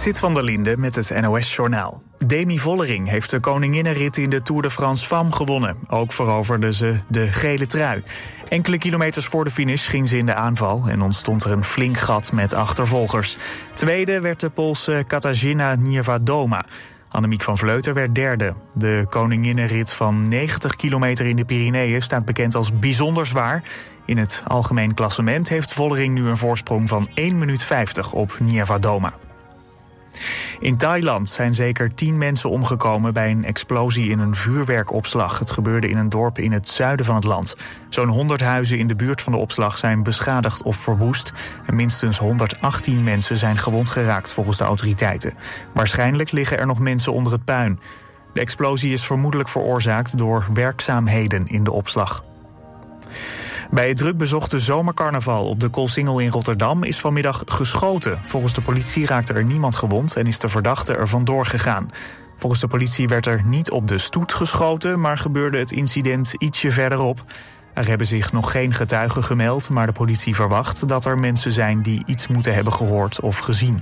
Zit van der Linde met het NOS-journaal. Demi Vollering heeft de koninginnenrit in de Tour de France Femme gewonnen. Ook veroverde ze de gele trui. Enkele kilometers voor de finish ging ze in de aanval... en ontstond er een flink gat met achtervolgers. Tweede werd de Poolse Katarzyna Niewedoma. Annemiek van Vleuten werd derde. De koninginnenrit van 90 kilometer in de Pyreneeën staat bekend als bijzonder zwaar. In het algemeen klassement heeft Vollering nu een voorsprong van 1 minuut 50 op Niewedoma. In Thailand zijn zeker tien mensen omgekomen bij een explosie in een vuurwerkopslag. Het gebeurde in een dorp in het zuiden van het land. Zo'n 100 huizen in de buurt van de opslag zijn beschadigd of verwoest. En minstens 118 mensen zijn gewond geraakt volgens de autoriteiten. Waarschijnlijk liggen er nog mensen onder het puin. De explosie is vermoedelijk veroorzaakt door werkzaamheden in de opslag. Bij het druk bezochte zomercarnaval op de Koolsingel in Rotterdam is vanmiddag geschoten. Volgens de politie raakte er niemand gewond en is de verdachte er vandoor gegaan. Volgens de politie werd er niet op de stoet geschoten, maar gebeurde het incident ietsje verderop. Er hebben zich nog geen getuigen gemeld, maar de politie verwacht dat er mensen zijn die iets moeten hebben gehoord of gezien.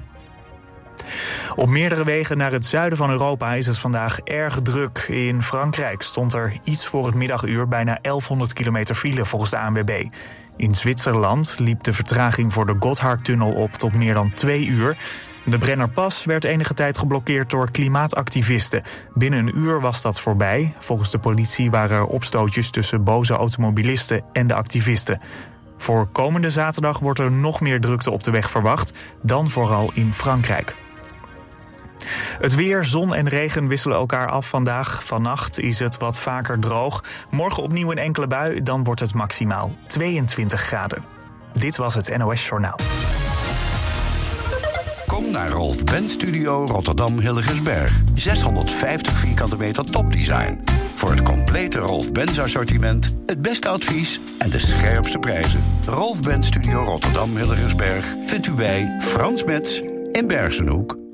Op meerdere wegen naar het zuiden van Europa is het vandaag erg druk. In Frankrijk stond er iets voor het middaguur bijna 1100 kilometer file volgens de ANWB. In Zwitserland liep de vertraging voor de Gotthardtunnel op tot meer dan twee uur. De Brennerpas werd enige tijd geblokkeerd door klimaatactivisten. Binnen een uur was dat voorbij. Volgens de politie waren er opstootjes tussen boze automobilisten en de activisten. Voor komende zaterdag wordt er nog meer drukte op de weg verwacht, dan vooral in Frankrijk. Het weer, zon en regen wisselen elkaar af vandaag. Vannacht is het wat vaker droog. Morgen opnieuw een enkele bui, dan wordt het maximaal 22 graden. Dit was het NOS Journaal. Kom naar Rolf Ben Studio Rotterdam Hilligensberg. 650 vierkante meter topdesign. Voor het complete Rolf Benz assortiment, het beste advies en de scherpste prijzen. Rolf Ben Studio Rotterdam Hilligensberg vindt u bij Frans Metz in Bergenhoek.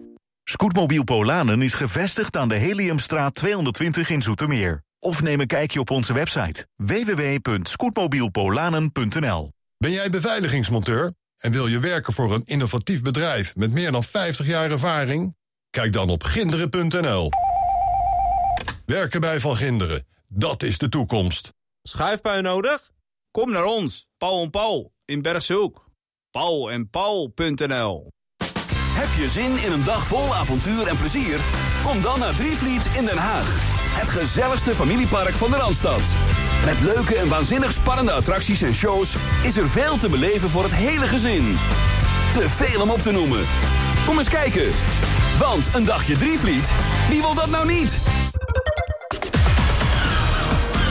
Scootmobiel Polanen is gevestigd aan de Heliumstraat 220 in Zoetermeer. Of neem een kijkje op onze website www.scootmobielpolanen.nl. Ben jij beveiligingsmonteur en wil je werken voor een innovatief bedrijf met meer dan 50 jaar ervaring? Kijk dan op ginderen.nl. Werken bij Van Ginderen, dat is de toekomst. Schuifpui nodig? Kom naar ons, Paul en Paul in Bergshoek. Paul en Paul.nl Heb je zin in een dag vol avontuur en plezier? Kom dan naar Drievliet in Den Haag. Het gezelligste familiepark van de Randstad. Met leuke en waanzinnig spannende attracties en shows is er veel te beleven voor het hele gezin. Te veel om op te noemen. Kom eens kijken. Want een dagje Drievliet, wie wil dat nou niet?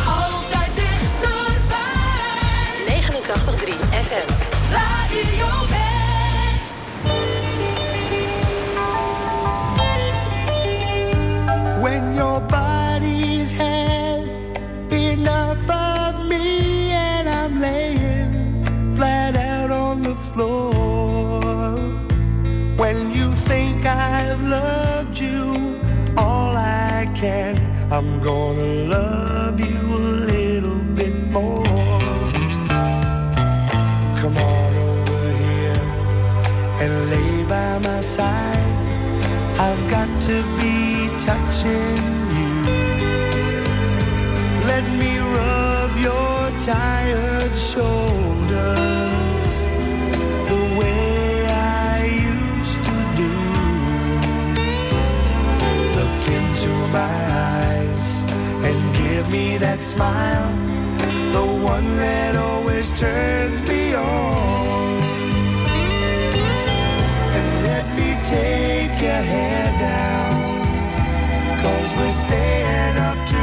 Altijd dichterbij. 89.3 FM. Radio when your body's had enough of me and I'm laying flat out on the floor. When you think I've loved you all I can, I'm gonna love you a little bit more. Come on over here and lay by my side. I've got to be me rub your tired shoulders the way I used to do. Look into my eyes and give me that smile, the one that always turns me on. And let me take your hair down. Cause we're staying up to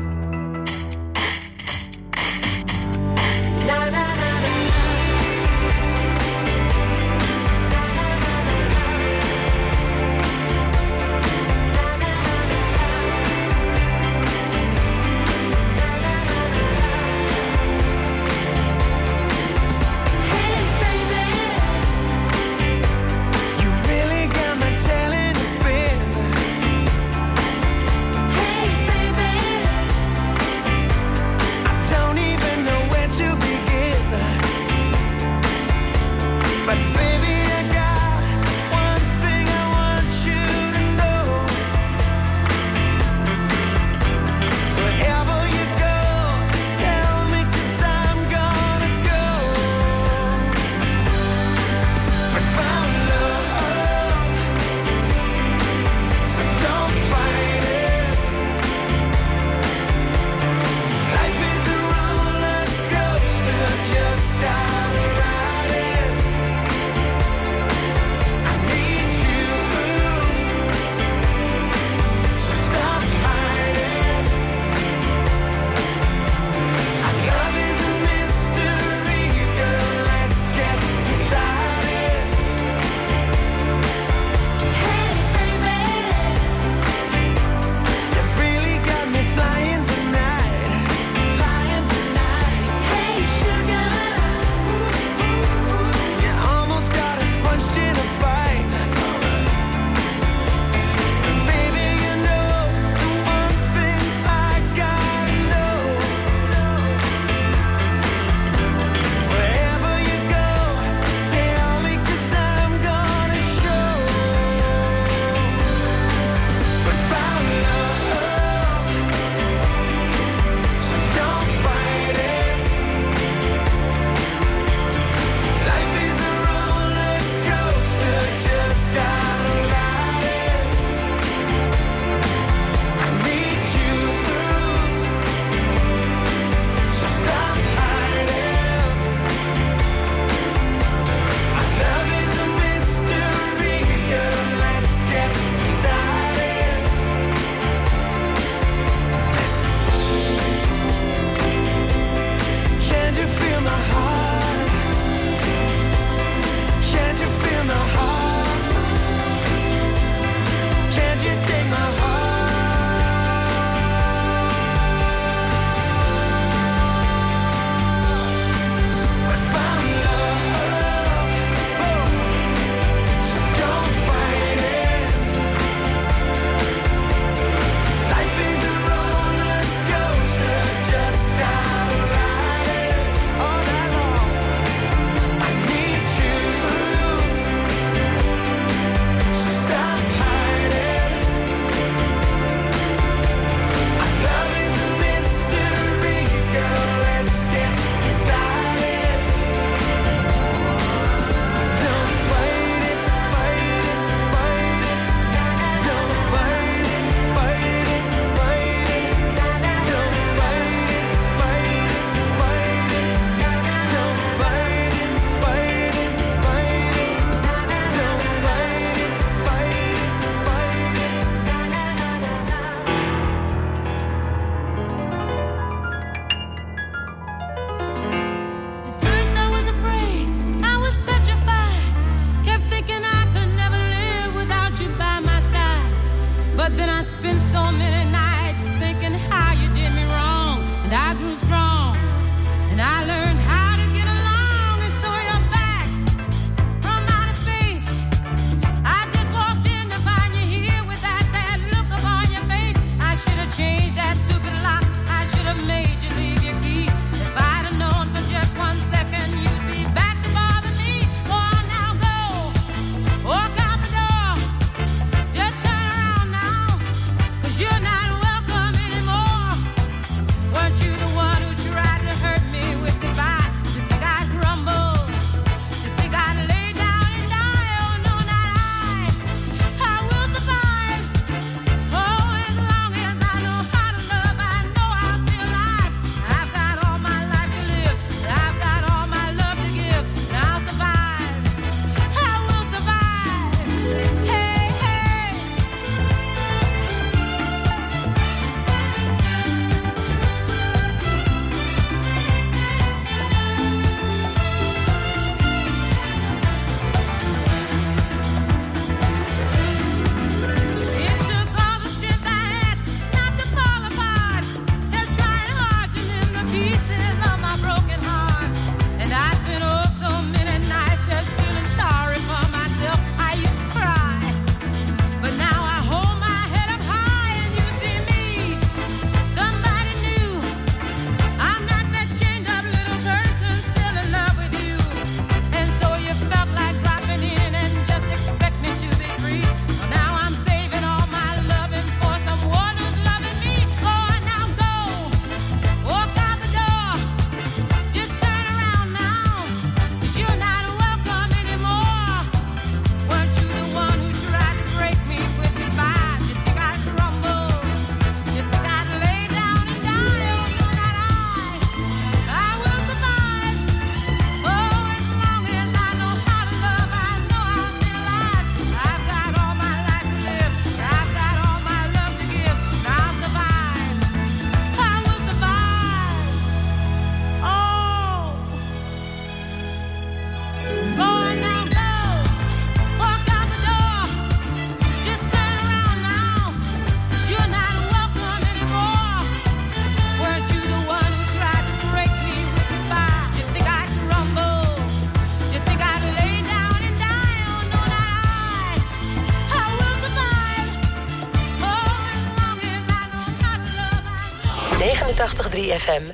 FM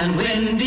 and win.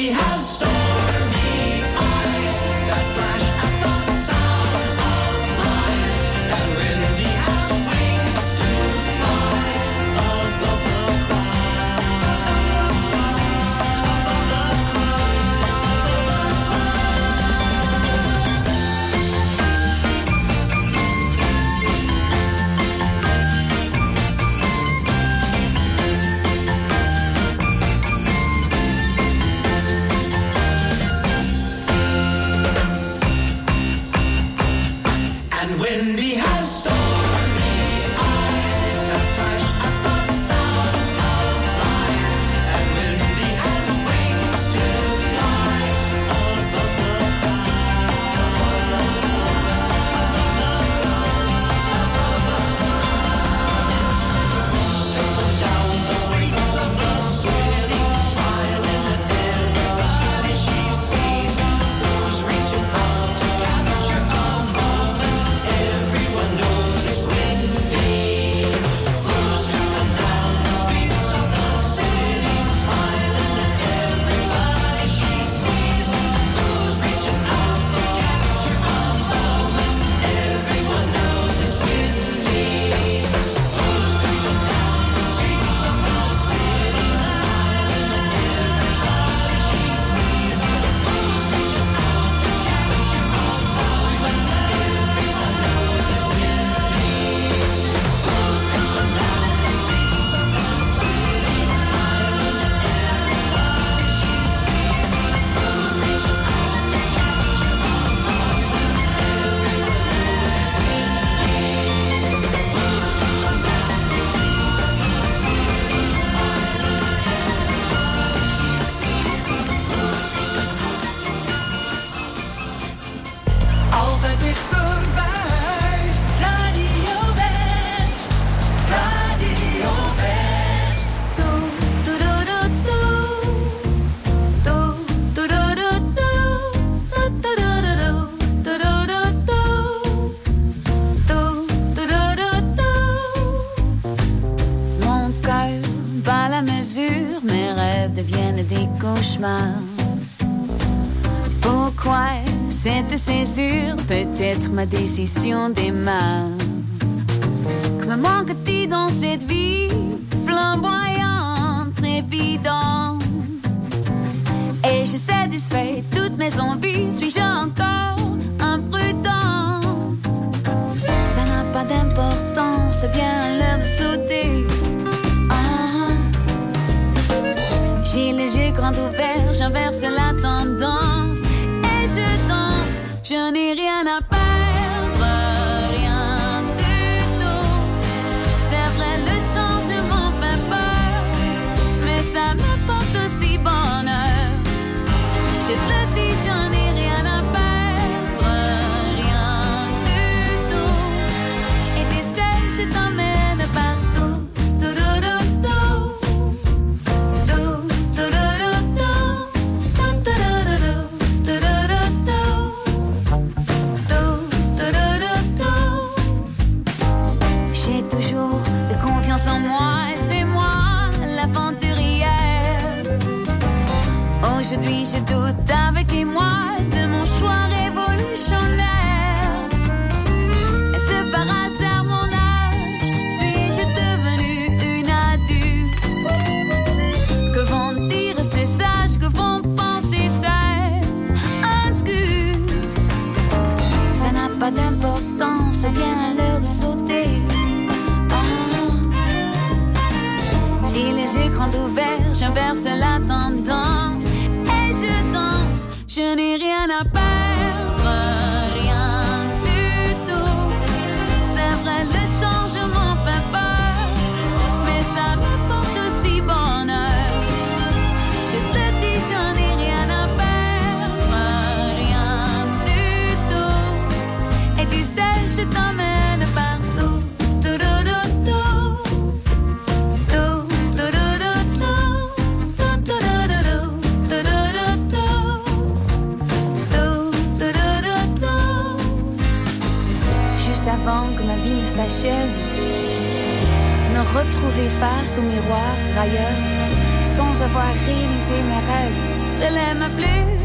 decisión de más. Aujourd'hui, je doute avec et moi de mon choix révolutionnaire. Est-ce par hasard mon âge Suis-je devenue une adulte? Que vont dire ces sages Que vont penser ces incultes Ça n'a pas d'importance, bien à l'heure de sauter. J'ai les yeux grands ouverts, j'inverse la tendance. Je n'ai rien à perdre. s'achève. Me retrouver face au miroir ailleurs, sans avoir réalisé mes rêves. Tu l'aimes plus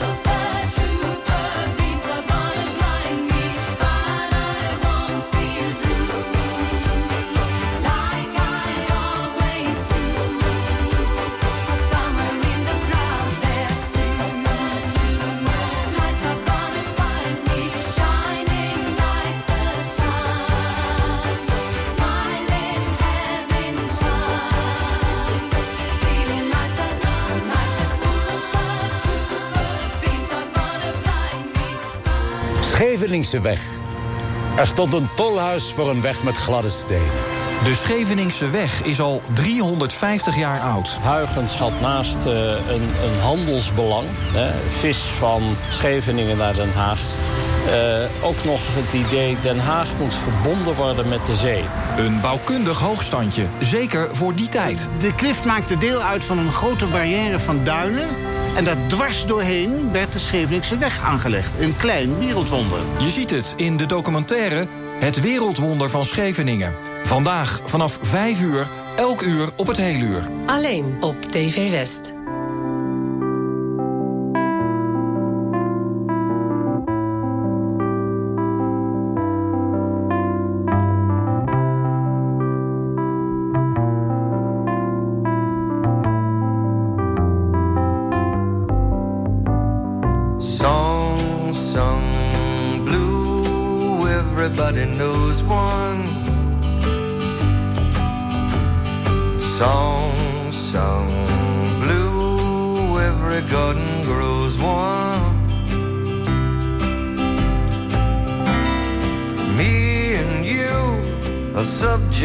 Bye. Scheveningse weg. Er stond een tolhuis voor een weg met gladde stenen. De Scheveningse weg is al 350 jaar oud. Huygens had naast uh, een, een, handelsbelang, hè, vis van Scheveningen naar Den Haag... Uh, ook nog het idee Den Haag moet verbonden worden met de zee. Een bouwkundig hoogstandje, zeker voor die tijd. De klif maakte deel uit van een grote barrière van duinen... En daar dwars doorheen werd de Scheveningse weg aangelegd. Een klein wereldwonder. Je ziet het in de documentaire Het Wereldwonder van Scheveningen. Vandaag vanaf 5 uur, elk uur op het hele uur. Alleen op TV West.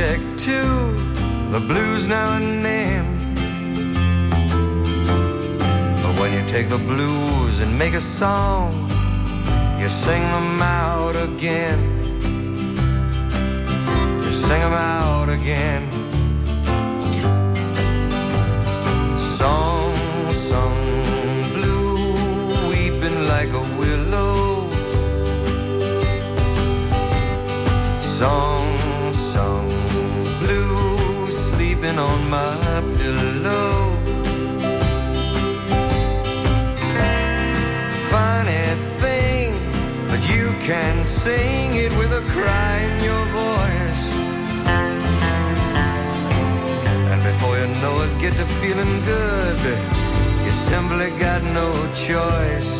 Subject to the blues now and then but when you take the blues and make a song you sing them out again You sing them out again. Song sung blue, weeping like a willow. Song can sing it with a cry in your voice. And before you know it, get to feeling good. You simply got no choice.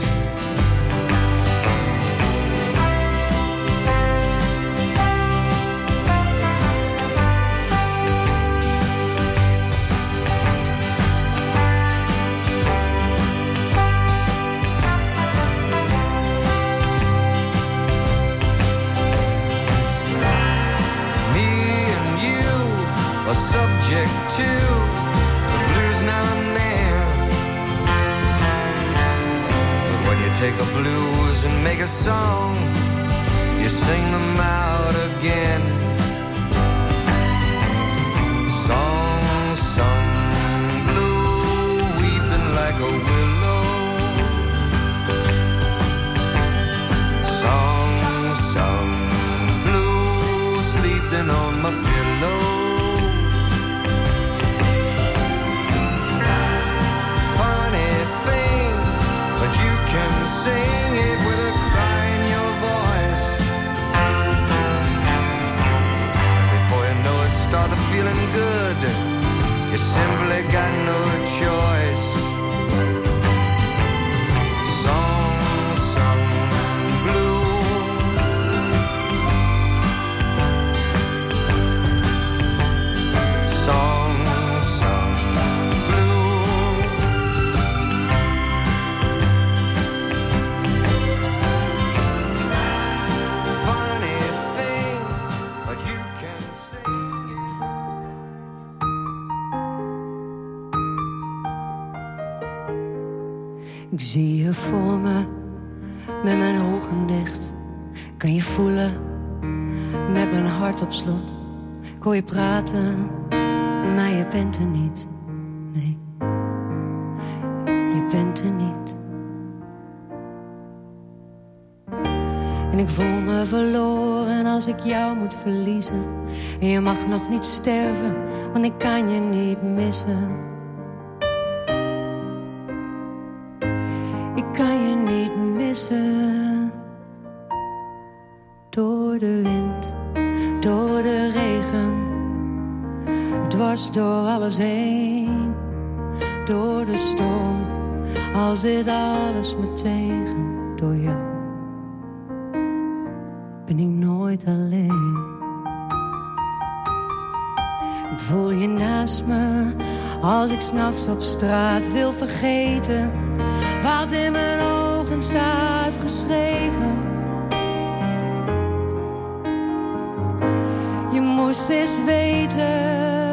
Subject to the blues now and then. But when you take the blues and make a song, you sing them out again. Can sing it with a cry in your voice. And before you know it, start feeling good. You simply got no op slot. Ik hoor je praten, maar je bent er niet. Nee, je bent er niet. En ik voel me verloren als ik jou moet verliezen. En je mag nog niet sterven, want ik kan je niet missen. zit alles me tegen door jou. Ben ik nooit alleen. Ik voel je naast me als ik s'nachts op straat wil vergeten. Wat in mijn ogen staat geschreven. Je moest eens weten.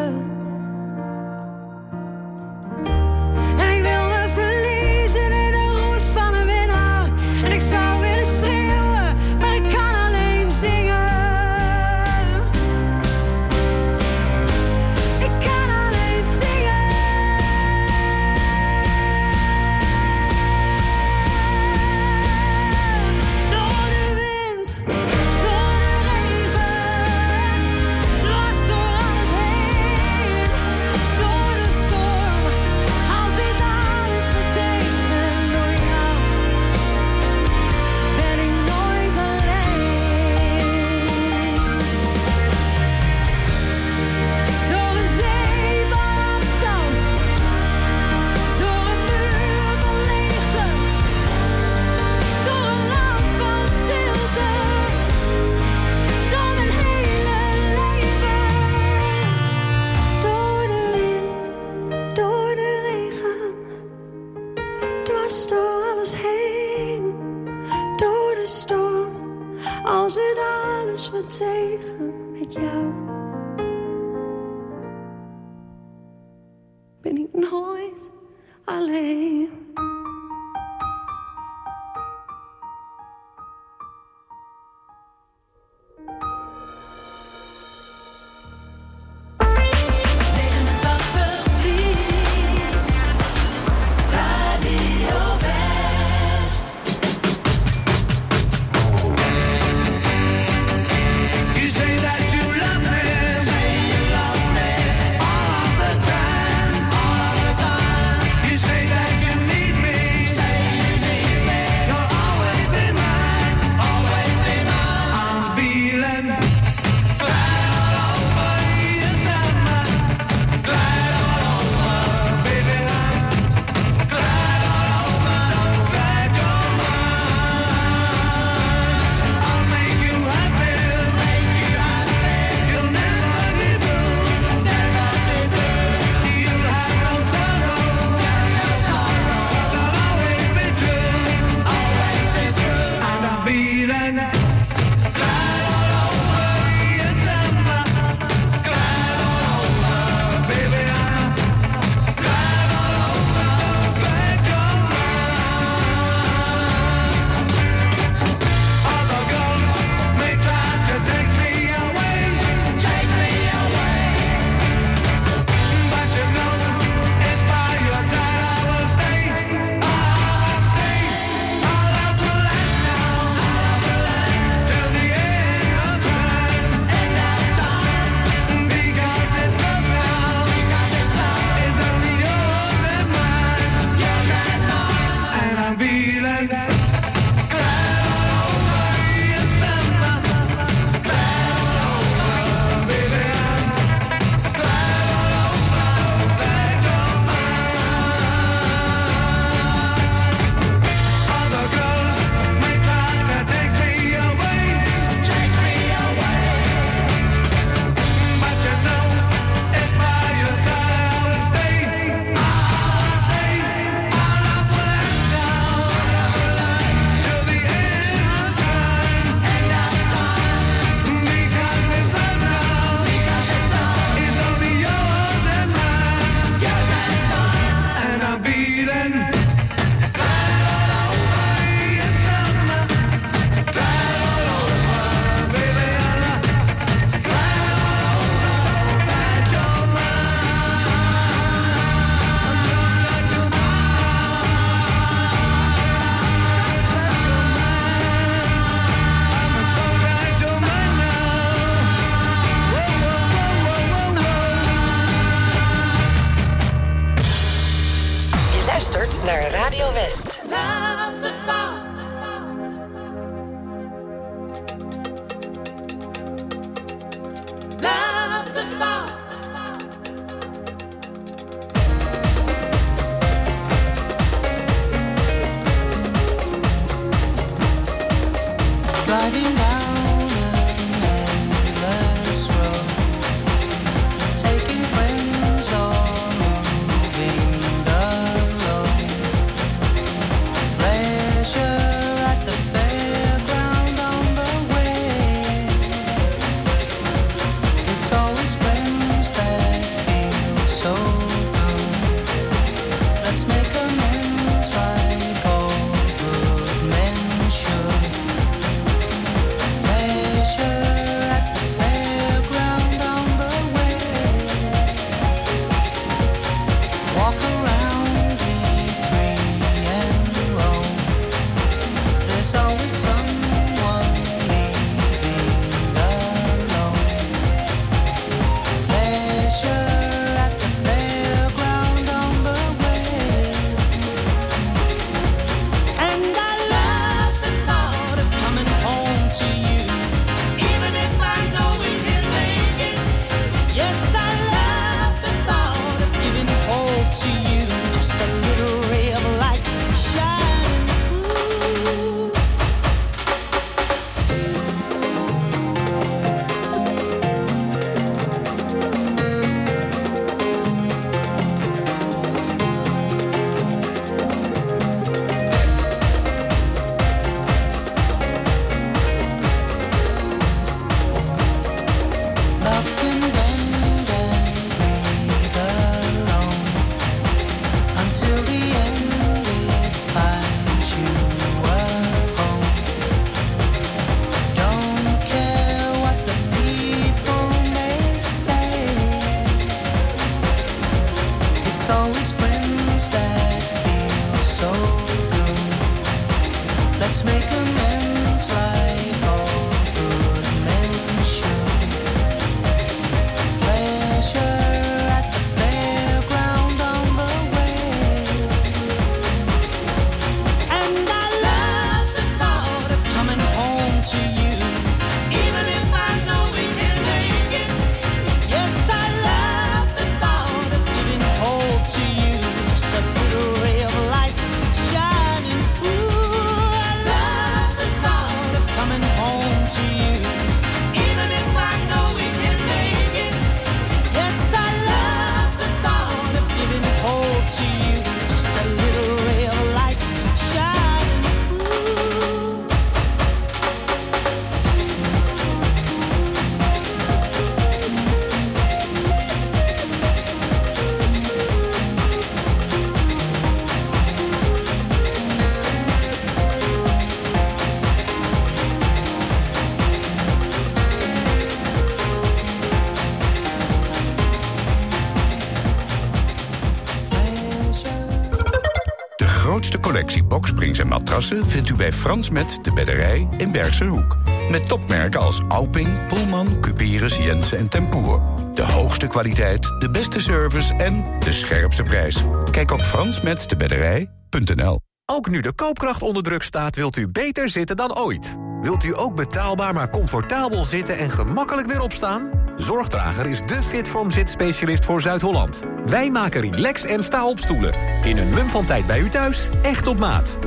Vindt u bij Frans Met de Bedderij in Bergse Hoek. Met topmerken als Alping, Pullman, Cuperus, Jensen en Tempoer. De hoogste kwaliteit, de beste service en de scherpste prijs. Kijk op fransmetdebedderij.nl Ook nu de koopkracht onder druk staat, wilt u beter zitten dan ooit. Wilt u ook betaalbaar maar comfortabel zitten en gemakkelijk weer opstaan? Zorgdrager is de Fitform zitspecialist voor Zuid-Holland. Wij maken relax en sta-opstoelen. In een mum van tijd bij u thuis, echt op maat.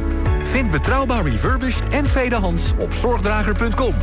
Vind betrouwbaar refurbished en tweedehands op zorgdrager.com.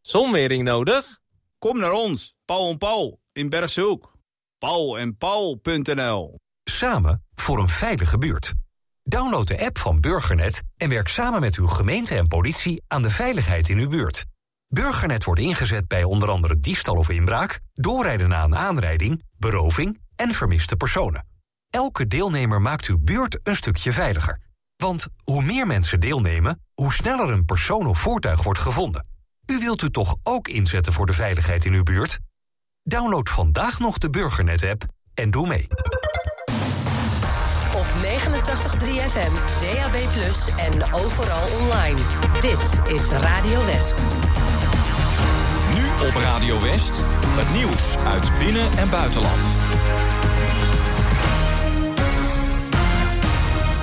Zonwering nodig? Kom naar ons, Paul en Paul in Bergse Hoek. Paul en Paul.nl Samen voor een veilige buurt. Download de app van Burgernet en werk samen met uw gemeente en politie aan de veiligheid in uw buurt. Burgernet wordt ingezet bij onder andere diefstal of inbraak, doorrijden na een aanrijding, beroving en vermiste personen. Elke deelnemer maakt uw buurt een stukje veiliger. Want hoe meer mensen deelnemen, hoe sneller een persoon of voertuig wordt gevonden. U wilt u toch ook inzetten voor de veiligheid in uw buurt? Download vandaag nog de Burgernet-app en doe mee. Op 89.3 FM, DAB+, en overal online. Dit is Radio West. Nu op Radio West, het nieuws uit binnen- en buitenland.